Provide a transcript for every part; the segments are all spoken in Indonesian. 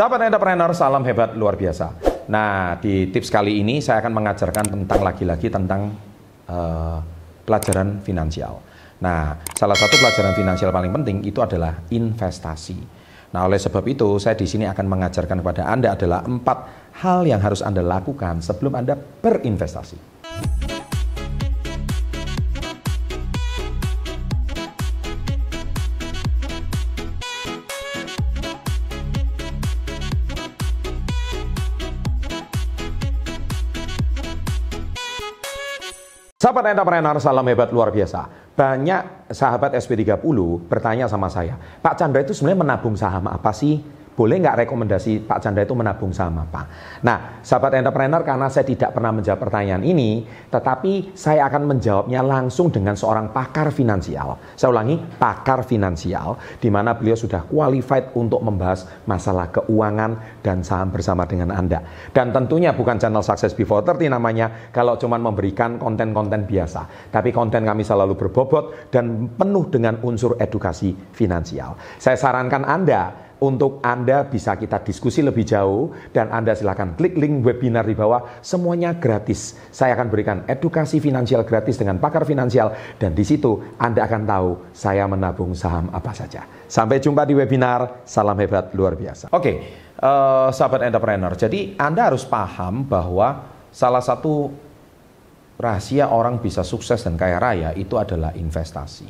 Sahabat entrepreneur, salam hebat luar biasa. Nah, di tips kali ini saya akan mengajarkan tentang lagi-lagi tentang uh, pelajaran finansial. Nah, salah satu pelajaran finansial paling penting itu adalah investasi. Nah, oleh sebab itu saya di sini akan mengajarkan kepada Anda adalah empat hal yang harus Anda lakukan sebelum Anda berinvestasi. Sahabat entrepreneur, salam hebat luar biasa. Banyak sahabat SP30 bertanya sama saya, Pak Chandra itu sebenarnya menabung saham apa sih? Boleh nggak rekomendasi Pak Chandra itu menabung saham apa? Nah, sahabat entrepreneur, karena saya tidak pernah menjawab pertanyaan ini, tetapi saya akan menjawabnya langsung dengan seorang pakar finansial. Saya ulangi, pakar finansial, di mana beliau sudah qualified untuk membahas masalah keuangan dan saham bersama dengan Anda. Dan tentunya bukan channel Success Before 30 namanya, kalau cuma memberikan konten-konten biasa. Tapi konten kami selalu berbobot dan penuh dengan unsur edukasi finansial. Saya sarankan Anda untuk Anda bisa kita diskusi lebih jauh dan Anda silahkan klik link webinar di bawah semuanya gratis. Saya akan berikan edukasi finansial gratis dengan pakar finansial dan di situ Anda akan tahu saya menabung saham apa saja. Sampai jumpa di webinar. Salam hebat luar biasa. Oke, uh, sahabat entrepreneur. Jadi Anda harus paham bahwa salah satu rahasia orang bisa sukses dan kaya raya itu adalah investasi.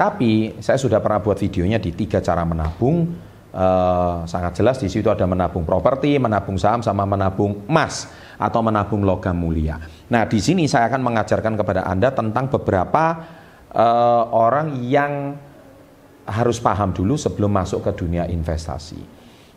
Tapi saya sudah pernah buat videonya di tiga cara menabung Uh, sangat jelas di situ ada menabung properti, menabung saham, sama menabung emas atau menabung logam mulia. Nah, di sini saya akan mengajarkan kepada Anda tentang beberapa uh, orang yang harus paham dulu sebelum masuk ke dunia investasi.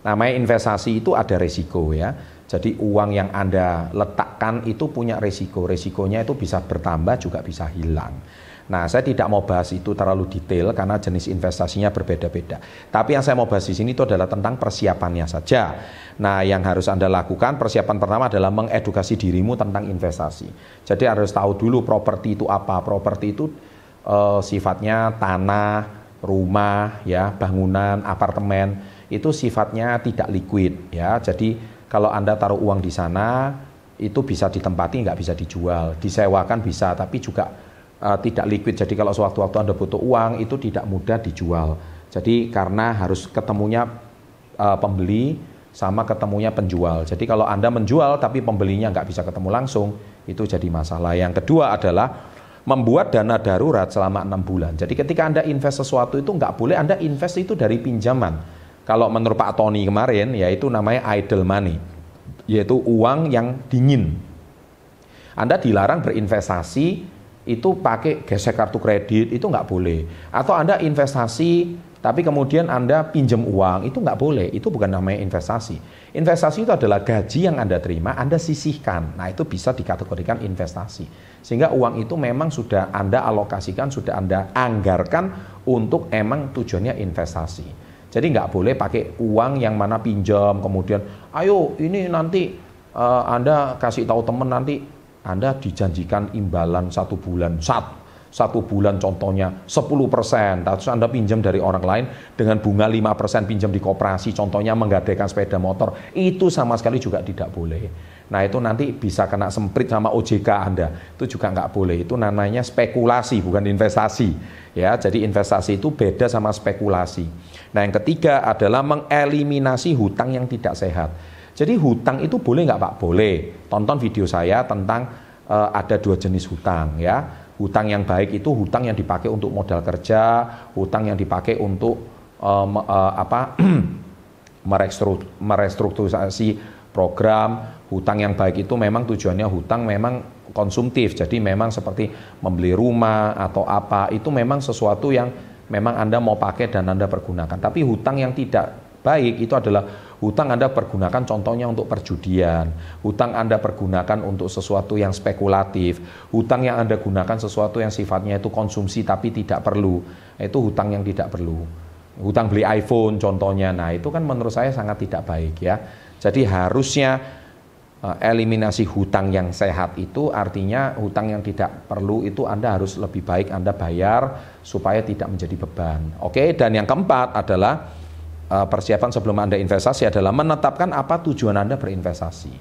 Namanya investasi itu ada resiko ya. Jadi uang yang Anda letakkan itu punya resiko. Resikonya itu bisa bertambah juga bisa hilang. Nah, saya tidak mau bahas itu terlalu detail karena jenis investasinya berbeda-beda. Tapi yang saya mau bahas di sini itu adalah tentang persiapannya saja. Nah, yang harus Anda lakukan persiapan pertama adalah mengedukasi dirimu tentang investasi. Jadi harus tahu dulu properti itu apa. Properti itu uh, sifatnya tanah, rumah, ya, bangunan, apartemen itu sifatnya tidak liquid, ya. Jadi kalau Anda taruh uang di sana itu bisa ditempati nggak bisa dijual, disewakan bisa, tapi juga uh, tidak liquid. Jadi kalau sewaktu-waktu Anda butuh uang itu tidak mudah dijual. Jadi karena harus ketemunya uh, pembeli sama ketemunya penjual. Jadi kalau Anda menjual tapi pembelinya nggak bisa ketemu langsung, itu jadi masalah. Yang kedua adalah membuat dana darurat selama enam bulan. Jadi ketika Anda invest sesuatu itu nggak boleh Anda invest itu dari pinjaman. Kalau menurut Pak Tony kemarin, yaitu namanya idle money, yaitu uang yang dingin. Anda dilarang berinvestasi itu pakai gesek kartu kredit itu nggak boleh. Atau Anda investasi tapi kemudian Anda pinjam uang itu nggak boleh. Itu bukan namanya investasi. Investasi itu adalah gaji yang Anda terima, Anda sisihkan. Nah itu bisa dikategorikan investasi. Sehingga uang itu memang sudah Anda alokasikan, sudah Anda anggarkan untuk emang tujuannya investasi. Jadi nggak boleh pakai uang yang mana pinjam kemudian, ayo ini nanti uh, Anda kasih tahu teman nanti anda dijanjikan imbalan satu bulan, satu satu bulan contohnya 10 persen, terus Anda pinjam dari orang lain dengan bunga 5 persen pinjam di koperasi, contohnya menggadaikan sepeda motor, itu sama sekali juga tidak boleh. Nah itu nanti bisa kena semprit sama OJK Anda, itu juga nggak boleh, itu namanya spekulasi bukan investasi. Ya, jadi investasi itu beda sama spekulasi. Nah yang ketiga adalah mengeliminasi hutang yang tidak sehat. Jadi hutang itu boleh nggak Pak? Boleh. Tonton video saya tentang uh, ada dua jenis hutang ya. Hutang yang baik itu hutang yang dipakai untuk modal kerja, hutang yang dipakai untuk uh, uh, apa merestrukturisasi program. Hutang yang baik itu memang tujuannya hutang memang konsumtif. Jadi memang seperti membeli rumah atau apa itu memang sesuatu yang memang Anda mau pakai dan Anda pergunakan. Tapi hutang yang tidak baik itu adalah hutang Anda pergunakan contohnya untuk perjudian, hutang Anda pergunakan untuk sesuatu yang spekulatif, hutang yang Anda gunakan sesuatu yang sifatnya itu konsumsi tapi tidak perlu, itu hutang yang tidak perlu. Hutang beli iPhone contohnya, nah itu kan menurut saya sangat tidak baik ya. Jadi harusnya eh, eliminasi hutang yang sehat itu artinya hutang yang tidak perlu itu Anda harus lebih baik Anda bayar supaya tidak menjadi beban. Oke, dan yang keempat adalah persiapan sebelum Anda investasi adalah menetapkan apa tujuan Anda berinvestasi.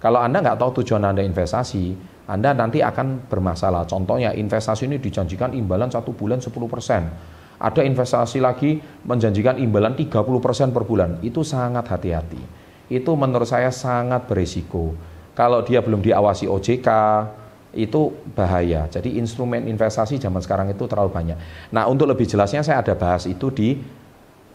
Kalau Anda nggak tahu tujuan Anda investasi, Anda nanti akan bermasalah. Contohnya investasi ini dijanjikan imbalan satu bulan 10%. Ada investasi lagi menjanjikan imbalan 30% per bulan. Itu sangat hati-hati. Itu menurut saya sangat berisiko. Kalau dia belum diawasi OJK, itu bahaya. Jadi instrumen investasi zaman sekarang itu terlalu banyak. Nah untuk lebih jelasnya saya ada bahas itu di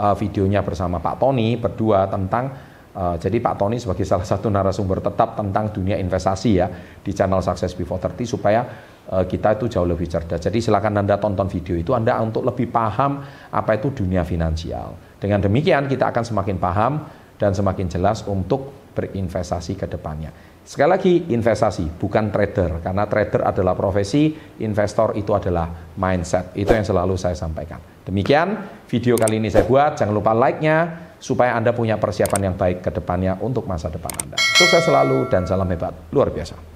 uh, videonya bersama Pak Tony berdua tentang uh, jadi Pak Tony sebagai salah satu narasumber tetap tentang dunia investasi ya di channel Success Before 30 supaya uh, kita itu jauh lebih cerdas. Jadi silakan Anda tonton video itu Anda untuk lebih paham apa itu dunia finansial. Dengan demikian kita akan semakin paham dan semakin jelas untuk berinvestasi ke depannya. Sekali lagi investasi bukan trader karena trader adalah profesi, investor itu adalah mindset. Itu yang selalu saya sampaikan. Demikian video kali ini saya buat. Jangan lupa like-nya supaya Anda punya persiapan yang baik ke depannya untuk masa depan Anda. Sukses selalu dan salam hebat luar biasa.